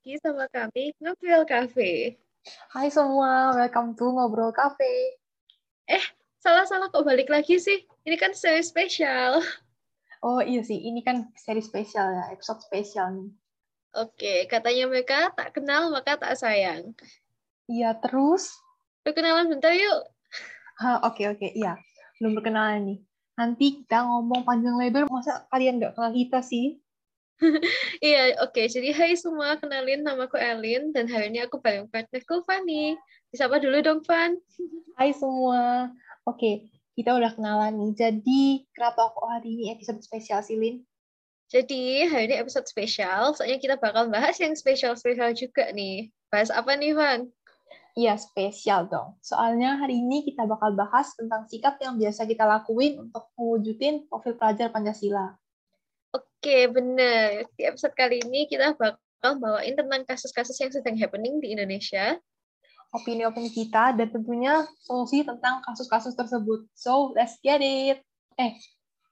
lagi sama kami Ngobrol Cafe. Hai semua, welcome to Ngobrol Cafe. Eh, salah-salah kok balik lagi sih? Ini kan seri spesial. Oh iya sih, ini kan seri spesial ya, episode spesial nih. Oke, katanya mereka tak kenal maka tak sayang. Iya, terus? Perkenalan bentar yuk. Oke, oke, iya. Belum perkenalan nih. Nanti kita ngomong panjang lebar, masa kalian nggak kenal kita sih? Iya, oke. Okay. Jadi hai semua, kenalin nama aku Elin dan hari ini aku bareng partnerku Fanny. Disapa dulu dong, Fan. Hai semua. Oke, okay, kita udah kenalan nih. Jadi, kenapa kok hari ini episode spesial sih, Lin? Jadi, hari ini episode spesial, soalnya kita bakal bahas yang spesial-spesial juga nih. Bahas apa nih, Van? Iya, spesial dong. Soalnya hari ini kita bakal bahas tentang sikap yang biasa kita lakuin untuk mewujudin profil pelajar Pancasila. Oke, benar. Di episode kali ini kita bakal bawain tentang kasus-kasus yang sedang happening di Indonesia. Opini-opini kita dan tentunya solusi tentang kasus-kasus tersebut. So, let's get it. Eh,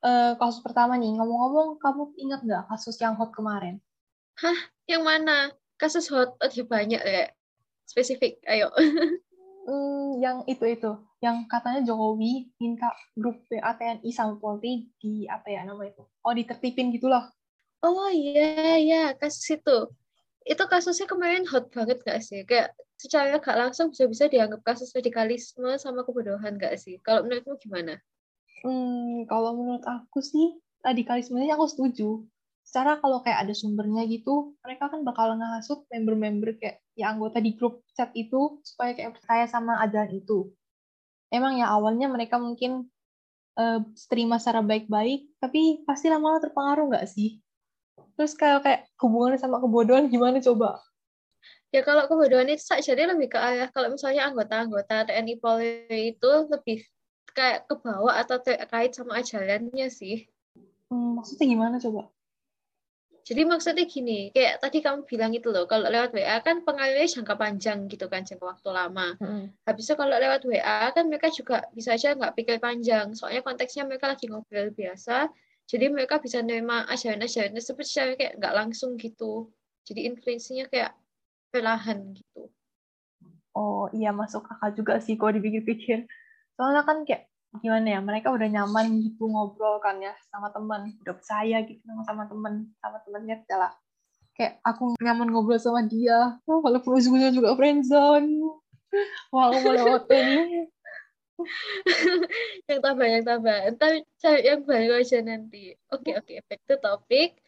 uh, kasus pertama nih. Ngomong-ngomong, kamu ingat nggak kasus yang hot kemarin? Hah? Yang mana? Kasus hot? Oh, banyak ya. Spesifik, ayo. hmm, yang itu itu yang katanya Jokowi minta grup WA TNI sama Polri di apa ya nama itu? Oh ditertipin gitulah oh iya iya kasus itu. Itu kasusnya kemarin hot banget gak sih? Kayak secara gak langsung bisa-bisa dianggap kasus radikalisme sama kebodohan gak sih? Kalau menurutmu gimana? Hmm kalau menurut aku sih radikalismenya aku setuju. Secara kalau kayak ada sumbernya gitu, mereka kan bakal ngasut member-member kayak ya anggota di grup chat itu supaya kayak percaya sama ajaran itu. Emang ya awalnya mereka mungkin uh, terima secara baik-baik, tapi pasti lama-lama terpengaruh nggak sih? Terus kayak kayak hubungannya sama kebodohan gimana coba? Ya kalau kebodohan itu jadi lebih ke arah kalau misalnya anggota-anggota TNI Polri itu lebih kayak ke bawah atau terkait sama ajarannya sih. Hmm, maksudnya gimana coba? Jadi maksudnya gini, kayak tadi kamu bilang itu loh, kalau lewat WA kan pengaruhnya jangka panjang gitu kan, jangka waktu lama. Hmm. Habisnya kalau lewat WA kan mereka juga bisa aja nggak pikir panjang, soalnya konteksnya mereka lagi ngobrol biasa, jadi mereka bisa nerima ajaran-ajaran tersebut secara kayak nggak langsung gitu. Jadi influensinya kayak perlahan gitu. Oh iya masuk kakak juga sih kalau dipikir-pikir. Soalnya kan kayak gimana ya mereka udah nyaman gitu ngobrol kan ya sama teman udah percaya gitu sama sama teman sama temennya adalah kayak aku nyaman ngobrol sama dia. Oh, walaupun ujungnya juga friendzone. Wah aku mau lewat ini yang tambah yang tambah entar cari yang baru aja nanti. Oke okay, oke okay, back to topic.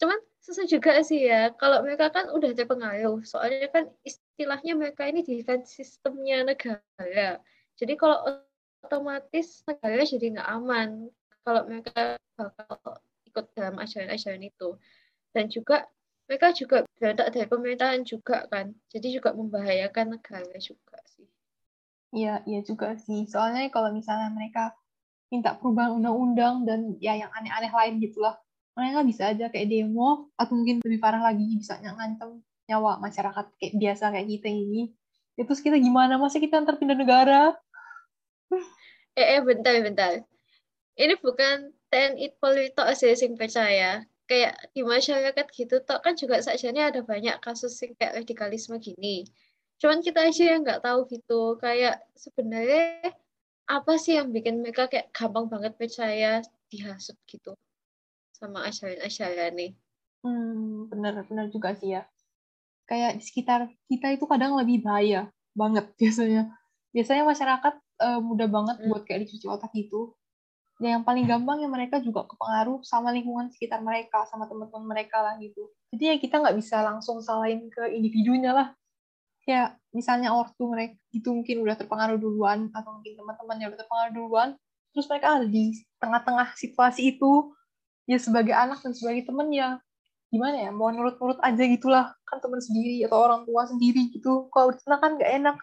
Cuman susah juga sih ya kalau mereka kan udah terpengaruh soalnya kan istilahnya mereka ini defense sistemnya negara. Jadi kalau otomatis negara jadi nggak aman kalau mereka bakal ikut dalam ajaran-ajaran itu. Dan juga mereka juga berada dari pemerintahan juga kan, jadi juga membahayakan negara juga sih. Iya, iya juga sih. Soalnya kalau misalnya mereka minta perubahan undang-undang dan ya yang aneh-aneh lain gitulah, mereka bisa aja kayak demo atau mungkin lebih parah lagi bisa ngancem nyawa masyarakat kayak biasa kayak kita ini. Ya, terus kita gimana? Masa kita antar pindah negara? Eh, eh bentar bentar. Ini bukan TNI Polri tok sing percaya kayak di masyarakat gitu tok kan juga saja ada banyak kasus sing kayak radikalisme gini. Cuman kita aja yang nggak tahu gitu. Kayak sebenarnya apa sih yang bikin mereka kayak gampang banget percaya dihasut gitu sama ajaran-ajaran nih? Hmm benar benar juga sih ya. Kayak di sekitar kita itu kadang lebih bahaya banget biasanya. Biasanya masyarakat uh, mudah banget hmm. buat kayak dicuci otak gitu. Dan yang paling gampang ya mereka juga kepengaruh sama lingkungan sekitar mereka, sama teman-teman mereka lah gitu. Jadi ya kita nggak bisa langsung salahin ke individunya lah. Ya misalnya ortu mereka gitu mungkin udah terpengaruh duluan, atau mungkin teman-teman yang udah terpengaruh duluan, terus mereka ada di tengah-tengah situasi itu, ya sebagai anak dan sebagai teman ya gimana ya mau nurut-nurut aja gitulah kan teman sendiri atau orang tua sendiri gitu kalau di sana kan nggak enak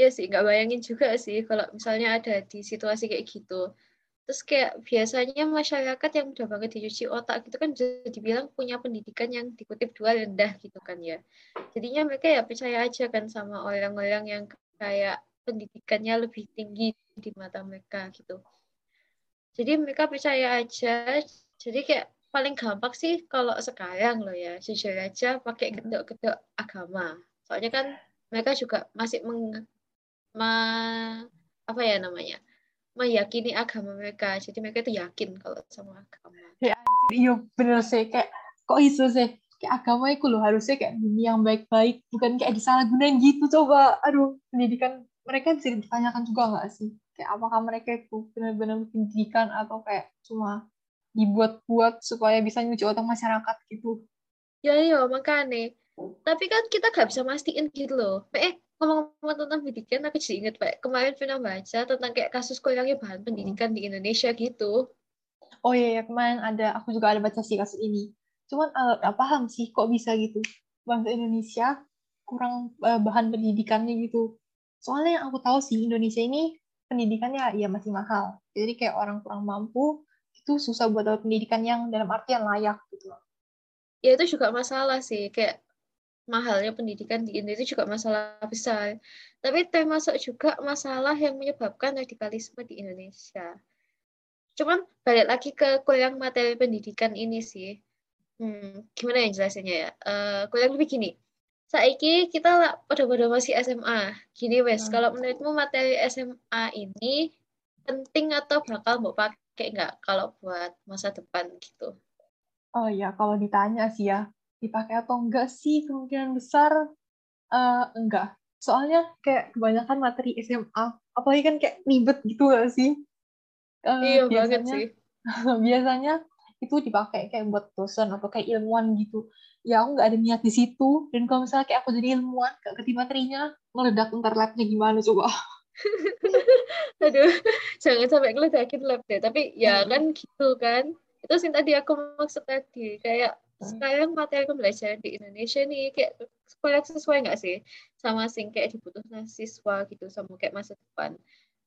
Iya sih, nggak bayangin juga sih kalau misalnya ada di situasi kayak gitu. Terus kayak biasanya masyarakat yang udah banget dicuci otak gitu kan bisa dibilang punya pendidikan yang dikutip dua rendah gitu kan ya. Jadinya mereka ya percaya aja kan sama orang-orang yang kayak pendidikannya lebih tinggi di mata mereka gitu. Jadi mereka percaya aja, jadi kayak paling gampang sih kalau sekarang loh ya, jujur aja pakai gedok-gedok agama. Soalnya kan mereka juga masih ma, apa ya namanya? meyakini agama mereka. Jadi mereka itu yakin kalau sama agama. Ya, iya bener sih. Kayak kok iso sih? Kayak agama itu loh harusnya kayak dunia yang baik-baik. Bukan kayak disalahgunain gitu coba. Aduh pendidikan mereka bisa ditanyakan juga nggak sih? Kayak apakah mereka itu benar-benar pendidikan atau kayak cuma dibuat-buat supaya bisa nyuci otak masyarakat gitu? Ya iya makanya. Tapi kan kita gak bisa mastiin gitu loh eh ngomong-ngomong tentang pendidikan aku jadi inget Pak. Kemarin pernah baca tentang kayak kasus kurangnya bahan pendidikan di Indonesia gitu. Oh iya, iya. Kemarin ada aku juga ada baca sih kasus ini. Cuman uh, paham sih kok bisa gitu. Bangsa Indonesia kurang uh, bahan pendidikannya gitu. Soalnya yang aku tahu sih Indonesia ini pendidikannya ya masih mahal. Jadi kayak orang kurang mampu itu susah buat dapat pendidikan yang dalam artian layak gitu. Ya itu juga masalah sih. Kayak mahalnya pendidikan di Indonesia juga masalah besar tapi termasuk juga masalah yang menyebabkan radikalisme di Indonesia cuman balik lagi ke kurang materi pendidikan ini sih hmm, gimana yang jelasinnya ya uh, kurang lebih gini Saiki kita pada-pada masih SMA. Gini wes, hmm. kalau menurutmu materi SMA ini penting atau bakal mau pakai nggak kalau buat masa depan gitu? Oh ya, kalau ditanya sih ya, dipakai atau enggak sih kemungkinan besar uh, enggak. Soalnya kayak kebanyakan materi SMA, apalagi kan kayak ribet gitu gak sih? Uh, iya biasanya, banget sih. biasanya itu dipakai kayak buat dosen atau kayak ilmuwan gitu ya aku nggak ada niat di situ dan kalau misalnya kayak aku jadi ilmuwan gak ketik materinya meledak ntar labnya gimana coba aduh jangan sampai ngeledakin lab deh tapi ya hmm. kan gitu kan itu sih tadi aku maksud tadi kayak. Sekarang materi pembelajaran di Indonesia nih kayak sekolah sesuai nggak sih sama sing kayak dibutuhkan siswa gitu sama kayak masa depan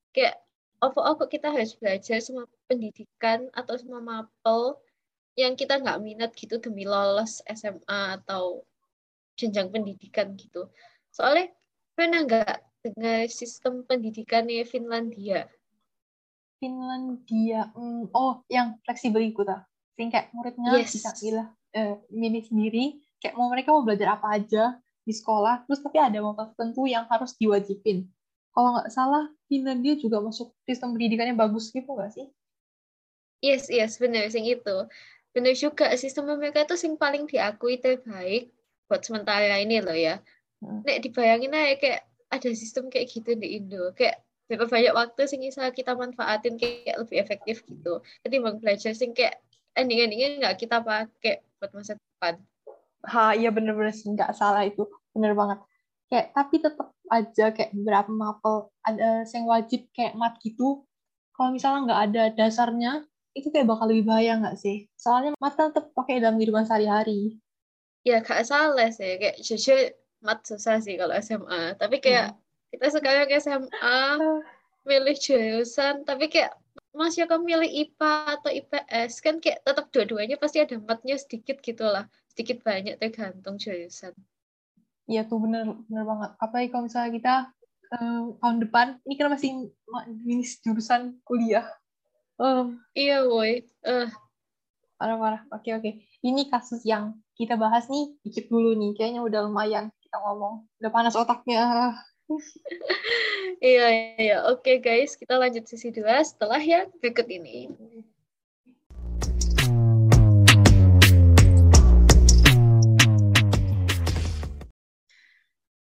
kayak overall kok kita harus belajar semua pendidikan atau semua mapel yang kita nggak minat gitu demi lolos SMA atau jenjang pendidikan gitu. Soalnya pernah nggak dengar sistem pendidikannya Finlandia? Finlandia, hmm, oh yang fleksibel itu tak? Sing kayak muridnya yes. bisa pilih eh, milih sendiri, kayak mau mereka mau belajar apa aja di sekolah, terus tapi ada mata tertentu yang harus diwajibin. Kalau nggak salah, Finlandia juga masuk sistem pendidikannya bagus gitu nggak sih? Yes, yes, benar sing itu bener juga sistem mereka itu sing paling diakui terbaik buat sementara ini loh ya hmm. nek dibayangin aja kayak ada sistem kayak gitu di Indo kayak berapa banyak waktu sing bisa kita manfaatin kayak lebih efektif gitu ketimbang belajar sing kayak ending-endingnya nggak kita pakai buat masa depan ha iya bener-bener sih nggak salah itu bener banget kayak tapi tetap aja kayak beberapa mapel ada yang wajib kayak mat gitu kalau misalnya nggak ada dasarnya itu kayak bakal lebih bahaya nggak sih? Soalnya mata tetap pakai dalam kehidupan sehari-hari. Ya gak salah sih, kayak jujur mat susah sih kalau SMA. Tapi kayak hmm. kita sekarang SMA milih jurusan, tapi kayak masih akan milih IPA atau IPS kan kayak tetap dua-duanya pasti ada matnya sedikit gitu lah, sedikit banyak tergantung jurusan. Iya tuh bener bener banget. Apalagi kalau misalnya kita um, tahun depan ini kan masih minis jurusan kuliah Oh, iya woi. Uh. Parah-parah. Oke, oke. Ini kasus yang kita bahas nih, dikit dulu nih. Kayaknya udah lumayan kita ngomong. Udah panas otaknya. iya, iya. Oke guys, kita lanjut sesi dua setelah yang berikut ini.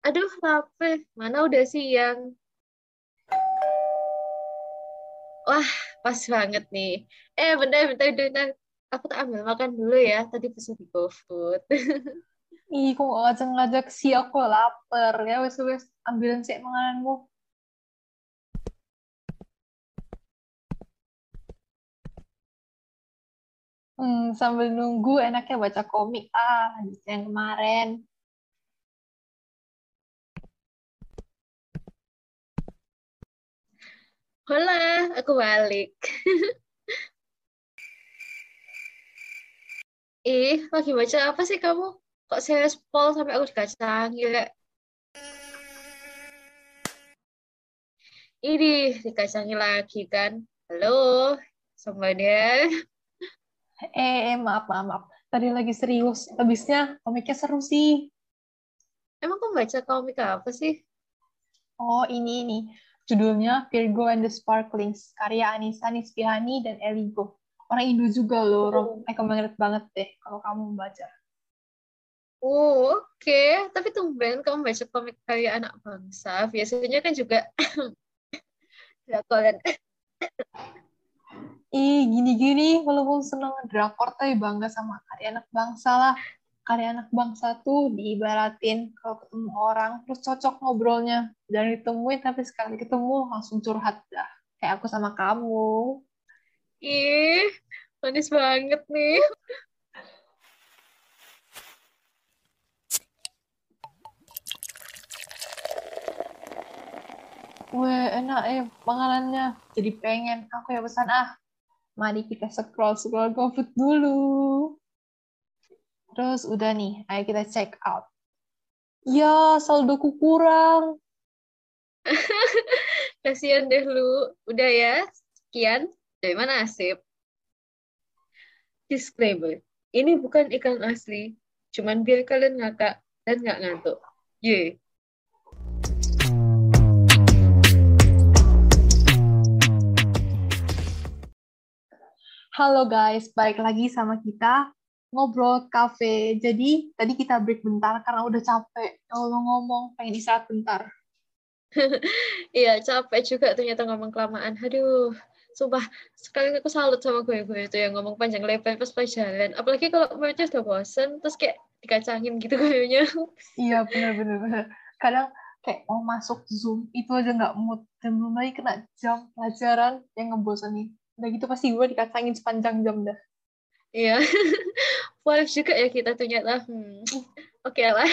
Aduh, lapar. Mana udah siang? Wah, pas banget nih. Eh, bentar, bentar, bentar. Aku tak ambil makan dulu ya. Tadi pesan di GoFood. Ih, kok gak ngajak-ngajak sih aku lapar. Ya, wes wes ambilin sih makananmu. Hmm, sambil nunggu enaknya baca komik. Ah, yang kemarin. Hola, aku balik. eh, lagi baca apa sih kamu? Kok saya spol sampai aku dikacang, gila. Ini dikacangi lagi kan. Halo, somebody. Eh, maaf, maaf, maaf. Tadi lagi serius. Habisnya komiknya seru sih. Emang kamu baca komik apa sih? Oh, ini, ini. Judulnya Virgo and the Sparklings, karya Anissa Nisfihani dan Eligo. Orang Indo juga loh, oh. recommended banget deh kalau kamu membaca. Oh, oke. Okay. Tapi tumben kamu baca komik karya anak bangsa. Biasanya kan juga drakor Ih, gini-gini, walaupun seneng drakor, tapi bangga sama karya anak bangsa lah. Karya anak bangsa tuh diibaratin kalau ketemu orang, terus cocok ngobrolnya. Dan ditemuin, tapi sekali ketemu langsung curhat dah. Kayak aku sama kamu. Ih, manis banget nih. Wah, enak eh panganannya. Jadi pengen. Aku ya pesan ah. Mari kita scroll-scroll GoFood dulu. Terus udah nih, ayo kita check out. Ya, saldoku kurang. Kasihan deh lu. Udah ya, sekian. Dari mana Asip? Disclaimer, ini bukan ikan asli. Cuman biar kalian ngakak dan nggak ngantuk. Yeay. Halo guys, balik lagi sama kita ngobrol cafe. Jadi tadi kita break bentar karena udah capek. Kalau ngomong pengen istirahat bentar. Iya capek juga ternyata ngomong kelamaan. Aduh, sumpah sekali aku salut sama gue gue itu yang ngomong panjang lebar pas pelajaran. Apalagi kalau mereka udah bosen terus kayak dikacangin gitu kayaknya. Iya bener-bener. Kadang kayak mau masuk Zoom itu aja nggak mood dan belum lagi kena jam pelajaran yang ngebosenin udah gitu pasti gue dikacangin sepanjang jam dah. Iya. Boleh juga ya kita ternyata hmm. oke okay lah.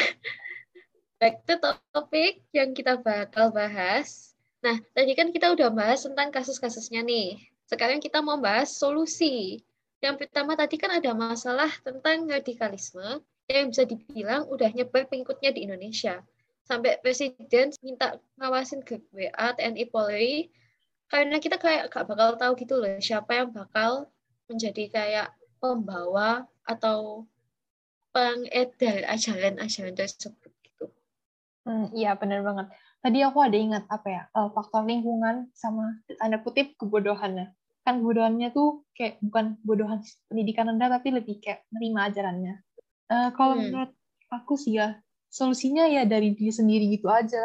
Back to topik yang kita bakal bahas. Nah tadi kan kita udah bahas tentang kasus-kasusnya nih. Sekarang kita mau bahas solusi. Yang pertama tadi kan ada masalah tentang radikalisme yang bisa dibilang udah nyebar pengikutnya di Indonesia. Sampai presiden minta ngawasin ke WA TNI Polri karena kita kayak gak bakal tahu gitu loh siapa yang bakal menjadi kayak pembawa atau pengedar ajaran-ajaran tersebut gitu. Hmm, iya benar banget. Tadi aku ada ingat apa ya uh, faktor lingkungan sama tanda kutip kebodohannya. Kan kebodohannya tuh kayak bukan bodohan pendidikan rendah tapi lebih kayak menerima ajarannya. Uh, kalau hmm. menurut aku sih ya solusinya ya dari diri sendiri gitu aja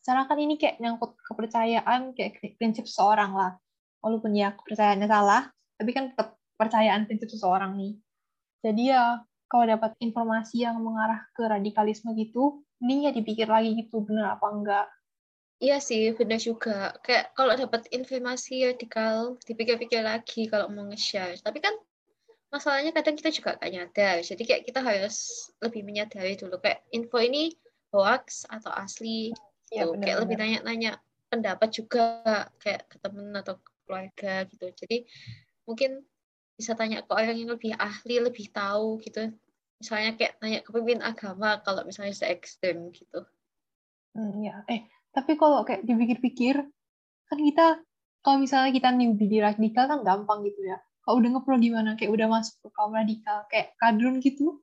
secara kan ini kayak nyangkut kepercayaan kayak prinsip seseorang lah walaupun ya kepercayaannya salah tapi kan tetap percayaan prinsip seseorang nih jadi ya kalau dapat informasi yang mengarah ke radikalisme gitu ini ya dipikir lagi gitu bener apa enggak Iya sih, benar juga. Kayak kalau dapat informasi radikal, dipikir-pikir lagi kalau mau nge-share. Tapi kan masalahnya kadang kita juga gak nyadar. Jadi kayak kita harus lebih menyadari dulu. Kayak info ini hoax atau asli ya, bener, kayak lebih nanya-nanya pendapat juga kayak ke temen atau ke keluarga gitu. Jadi mungkin bisa tanya ke orang yang lebih ahli lebih tahu gitu. Misalnya kayak tanya ke pemimpin agama kalau misalnya se ekstrem gitu. Hmm, ya eh tapi kalau kayak dipikir-pikir kan kita kalau misalnya kita newbie di radikal kan gampang gitu ya. Kalau udah ngepro gimana? Kayak udah masuk ke kaum radikal kayak kadrun gitu.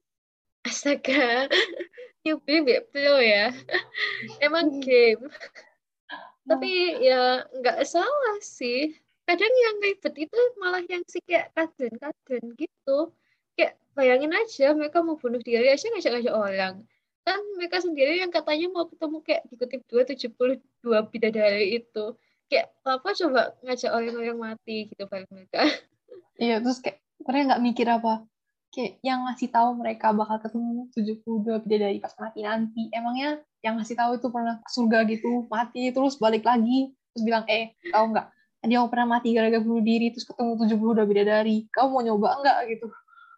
Astaga newbie pro ya. Emang hmm. game. Tapi ya nggak salah sih. Kadang yang ribet itu malah yang sih kayak kaden-kaden gitu. Kayak bayangin aja mereka mau bunuh diri aja ngajak-ngajak orang. Kan mereka sendiri yang katanya mau ketemu kayak dikutip dua bidadari itu. Kayak apa coba ngajak orang-orang mati? gitu bareng mereka. Iya terus kayak mereka nggak mikir apa kayak yang ngasih tahu mereka bakal ketemu 72 bidadari pas mati nanti. Emangnya yang ngasih tahu itu pernah ke surga gitu, mati terus balik lagi terus bilang, "Eh, tahu nggak? Tadi aku pernah mati gara-gara bunuh diri terus ketemu 72 bidadari. Kamu mau nyoba nggak gitu?"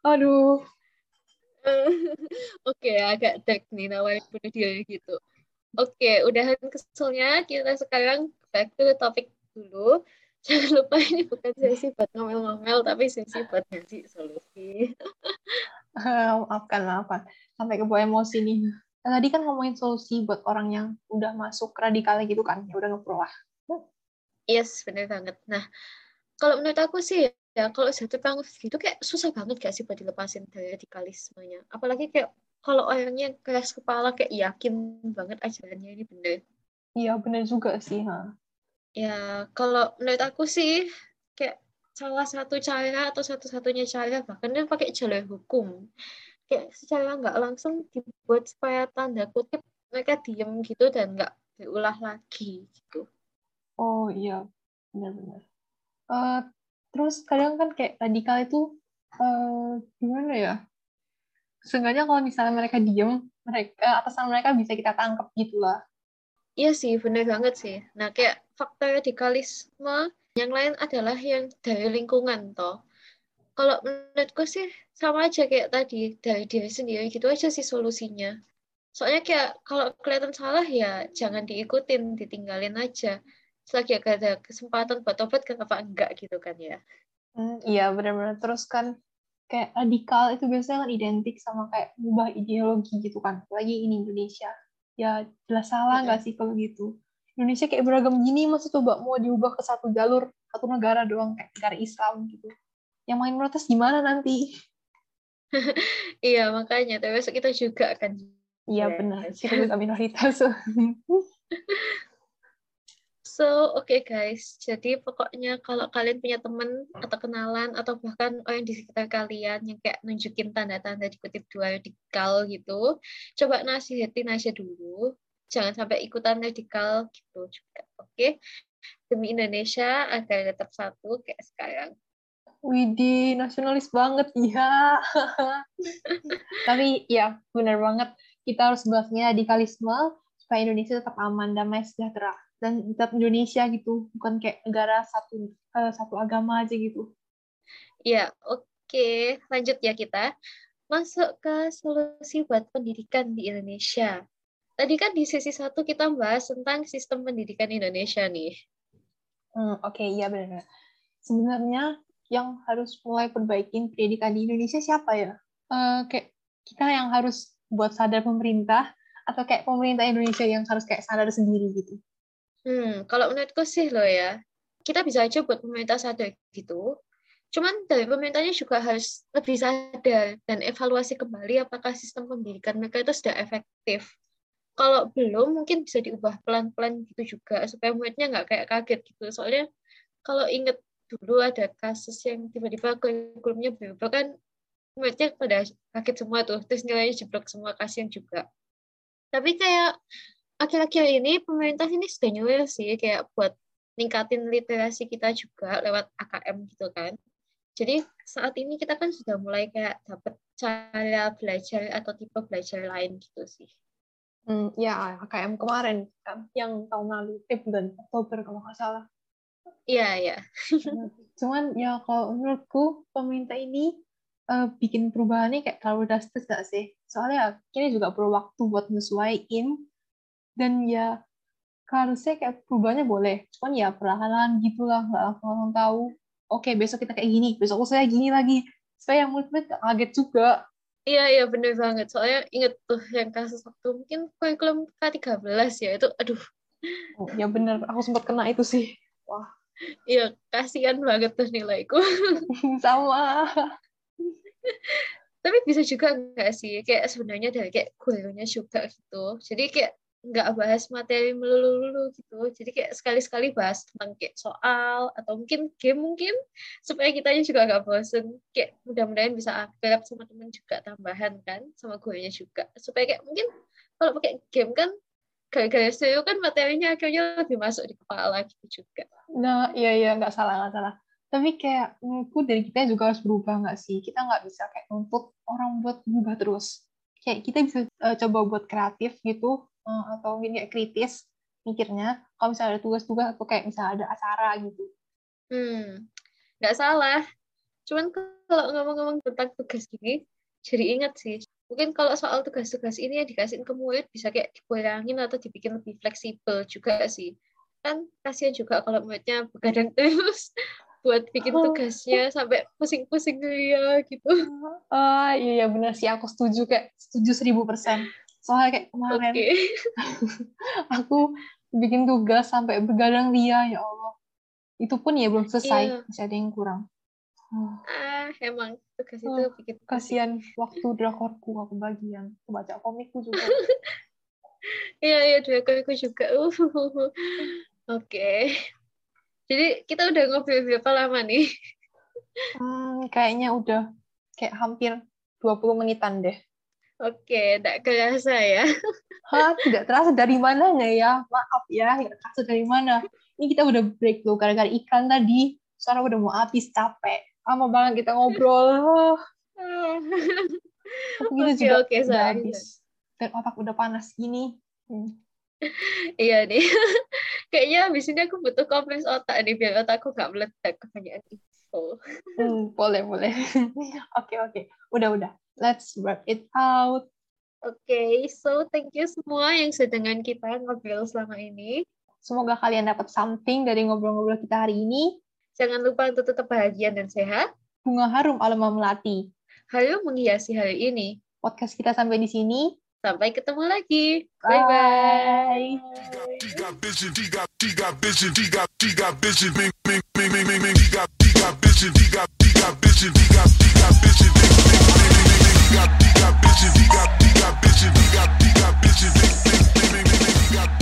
Aduh. Oke, okay, agak dark nih nawarin bunuh diri gitu. Oke, okay, udahan keselnya. Kita sekarang back to the topic dulu jangan lupa ini bukan sesi buat ngomel-ngomel tapi sesi buat ngasih solusi. Maafkan maafkan. Sampai ke bawah emosi nih. Nah, tadi kan ngomongin solusi buat orang yang udah masuk radikalnya gitu kan ya udah ngepro lah. Yes benar banget. Nah kalau menurut aku sih ya kalau sudah terpengaruh gitu kayak susah banget gak sih buat dilepasin dari radikalismenya? Apalagi kayak kalau orangnya keras kepala kayak yakin banget ajarannya ini bener. Iya bener juga sih ha ya kalau menurut aku sih kayak salah satu cara atau satu-satunya cara bahkan dia pakai jalur hukum. Kayak secara nggak langsung dibuat supaya tanda kutip mereka diem gitu dan nggak berulah lagi gitu. Oh iya. Benar-benar uh, terus kadang kan kayak radikal itu uh, gimana ya? Seenggaknya kalau misalnya mereka diem mereka atasan mereka bisa kita tangkap gitu lah iya sih bener banget sih. Nah kayak faktor radikalisme yang lain adalah yang dari lingkungan toh. Kalau menurutku sih sama aja kayak tadi dari diri sendiri gitu aja sih solusinya. Soalnya kayak kalau kelihatan salah ya jangan diikutin ditinggalin aja. Selagi ada kesempatan buat tobat kenapa enggak gitu kan ya. Hmm, iya benar-benar terus kan kayak radikal itu biasanya kan identik sama kayak ubah ideologi gitu kan. Lagi ini Indonesia ya jelas salah nggak sih kalau gitu? Indonesia kayak beragam gini masih coba mau diubah ke satu jalur satu negara doang kayak negara Islam gitu. Yang main protes gimana nanti? Iya makanya. Tapi besok kita juga akan iya benar. Kita juga minoritas So, oke okay guys, jadi pokoknya kalau kalian punya teman atau kenalan atau bahkan orang di sekitar kalian yang kayak nunjukin tanda-tanda di kutip dua radikal gitu, coba nasihatin aja dulu. Jangan sampai ikutan radikal gitu juga, oke? Okay? Demi Indonesia agar tetap satu kayak sekarang. Widih, nasionalis banget, ya. Tapi ya, benar banget. Kita harus bahasnya radikalisme supaya Indonesia tetap aman, damai, sejahtera dan tetap Indonesia gitu. Bukan kayak negara satu uh, satu agama aja gitu. Ya oke. Okay. lanjut ya kita. Masuk ke solusi buat pendidikan di Indonesia. Tadi kan di sesi satu kita bahas tentang sistem pendidikan Indonesia nih. Hmm, oke okay, iya benar. Sebenarnya yang harus mulai perbaikin pendidikan di Indonesia siapa ya? Uh, kayak kita yang harus buat sadar pemerintah atau kayak pemerintah Indonesia yang harus kayak sadar sendiri gitu Hmm, kalau menurutku sih lo ya, kita bisa aja buat pemerintah sadar gitu. Cuman dari pemerintahnya juga harus lebih sadar dan evaluasi kembali apakah sistem pendidikan mereka itu sudah efektif. Kalau belum, mungkin bisa diubah pelan-pelan gitu juga supaya muridnya nggak kayak kaget gitu. Soalnya kalau inget dulu ada kasus yang tiba-tiba kurikulumnya berubah kan muridnya pada kaget semua tuh, terus nilainya jeblok semua kasihan juga. Tapi kayak akhir-akhir ini pemerintah ini sudah nyuruh sih kayak buat ningkatin literasi kita juga lewat AKM gitu kan. Jadi saat ini kita kan sudah mulai kayak dapat cara belajar atau tipe belajar lain gitu sih. Hmm, ya AKM kemarin kan yang tahun lalu eh bulan Oktober kalau nggak salah. Iya iya. Cuman ya kalau menurutku pemerintah ini uh, bikin perubahannya kayak terlalu drastis gak sih? Soalnya ini juga perlu waktu buat menyesuaikan dan ya harusnya kayak perubahannya boleh. Cuman ya perlahan-lahan gitulah nggak langsung tahu oke besok kita kayak gini besok saya gini lagi. Supaya yang murid-murid kaget juga. Iya iya bener banget. Soalnya inget tuh yang kasus waktu mungkin kurikulum K13 ya itu aduh. Oh, ya bener aku sempat kena itu sih. Wah. Iya kasihan banget tuh nilaiku. Sama. Tapi bisa juga enggak sih kayak sebenarnya dari kayak gurunya juga gitu. Jadi kayak nggak bahas materi melulu-lulu gitu. Jadi kayak sekali-sekali bahas tentang kayak soal atau mungkin game mungkin supaya kita juga nggak bosen. Kayak mudah-mudahan bisa akrab sama temen juga tambahan kan sama gurunya juga. Supaya kayak mungkin kalau pakai game kan gara-gara serius kan materinya akhirnya lebih masuk di kepala gitu juga. Nah iya iya nggak salah nggak salah. Tapi kayak menurutku dari kita juga harus berubah nggak sih? Kita nggak bisa kayak nuntut orang buat berubah terus. Kayak kita bisa uh, coba buat kreatif gitu atau mungkin kayak kritis mikirnya kalau misalnya ada tugas-tugas atau kayak misalnya ada acara gitu. Hmm nggak salah. Cuman kalau ngomong-ngomong tentang tugas gini jadi ingat sih mungkin kalau soal tugas-tugas ini yang dikasih ke murid bisa kayak dikurangin atau dibikin lebih fleksibel juga sih. Kan kasihan juga kalau muridnya begadang terus buat bikin oh. tugasnya sampai pusing-pusing dia gitu. Oh iya, iya benar sih. Aku setuju kayak setuju seribu persen soalnya kayak kemarin okay. aku bikin tugas sampai begadang dia ya Allah itu pun ya belum selesai yeah. masih ada yang kurang Oh. Ah, emang tugas itu oh, bikin kasihan waktu drakorku aku bagian baca komikku juga. Iya, iya drakorku juga. Uh. Oke. Okay. Jadi kita udah ngobrol berapa lama nih? Hmm, kayaknya udah kayak hampir 20 menitan deh. Oke, tidak kerasa ya. Hah, tidak terasa dari mananya ya? Maaf ya, tidak terasa dari mana. Ini kita udah break loh, gara-gara iklan tadi. Suara udah mau habis, capek lama banget kita ngobrol. Tapi kita okay, juga okay, udah habis. Dan otak udah panas gini. Hmm. iya nih. Kayaknya habis ini aku butuh kompres otak nih biar otakku gak meledak kebanyakan info. hmm, boleh, boleh. Oke, oke. Okay, okay. Udah, udah. Let's wrap it out. Oke, okay, so thank you semua yang sudah dengan kita ngobrol selama ini. Semoga kalian dapat something dari ngobrol-ngobrol kita hari ini. Jangan lupa untuk tetap bahagia dan sehat. Bunga harum alma melati. Harum menghiasi hari ini. Podcast kita sampai di sini. Sampai ketemu lagi. Bye-bye. Bye. he got, bitches. he got bitches, he got, he got bitches, he got, he got bitches, he, he, he, he, he, he got.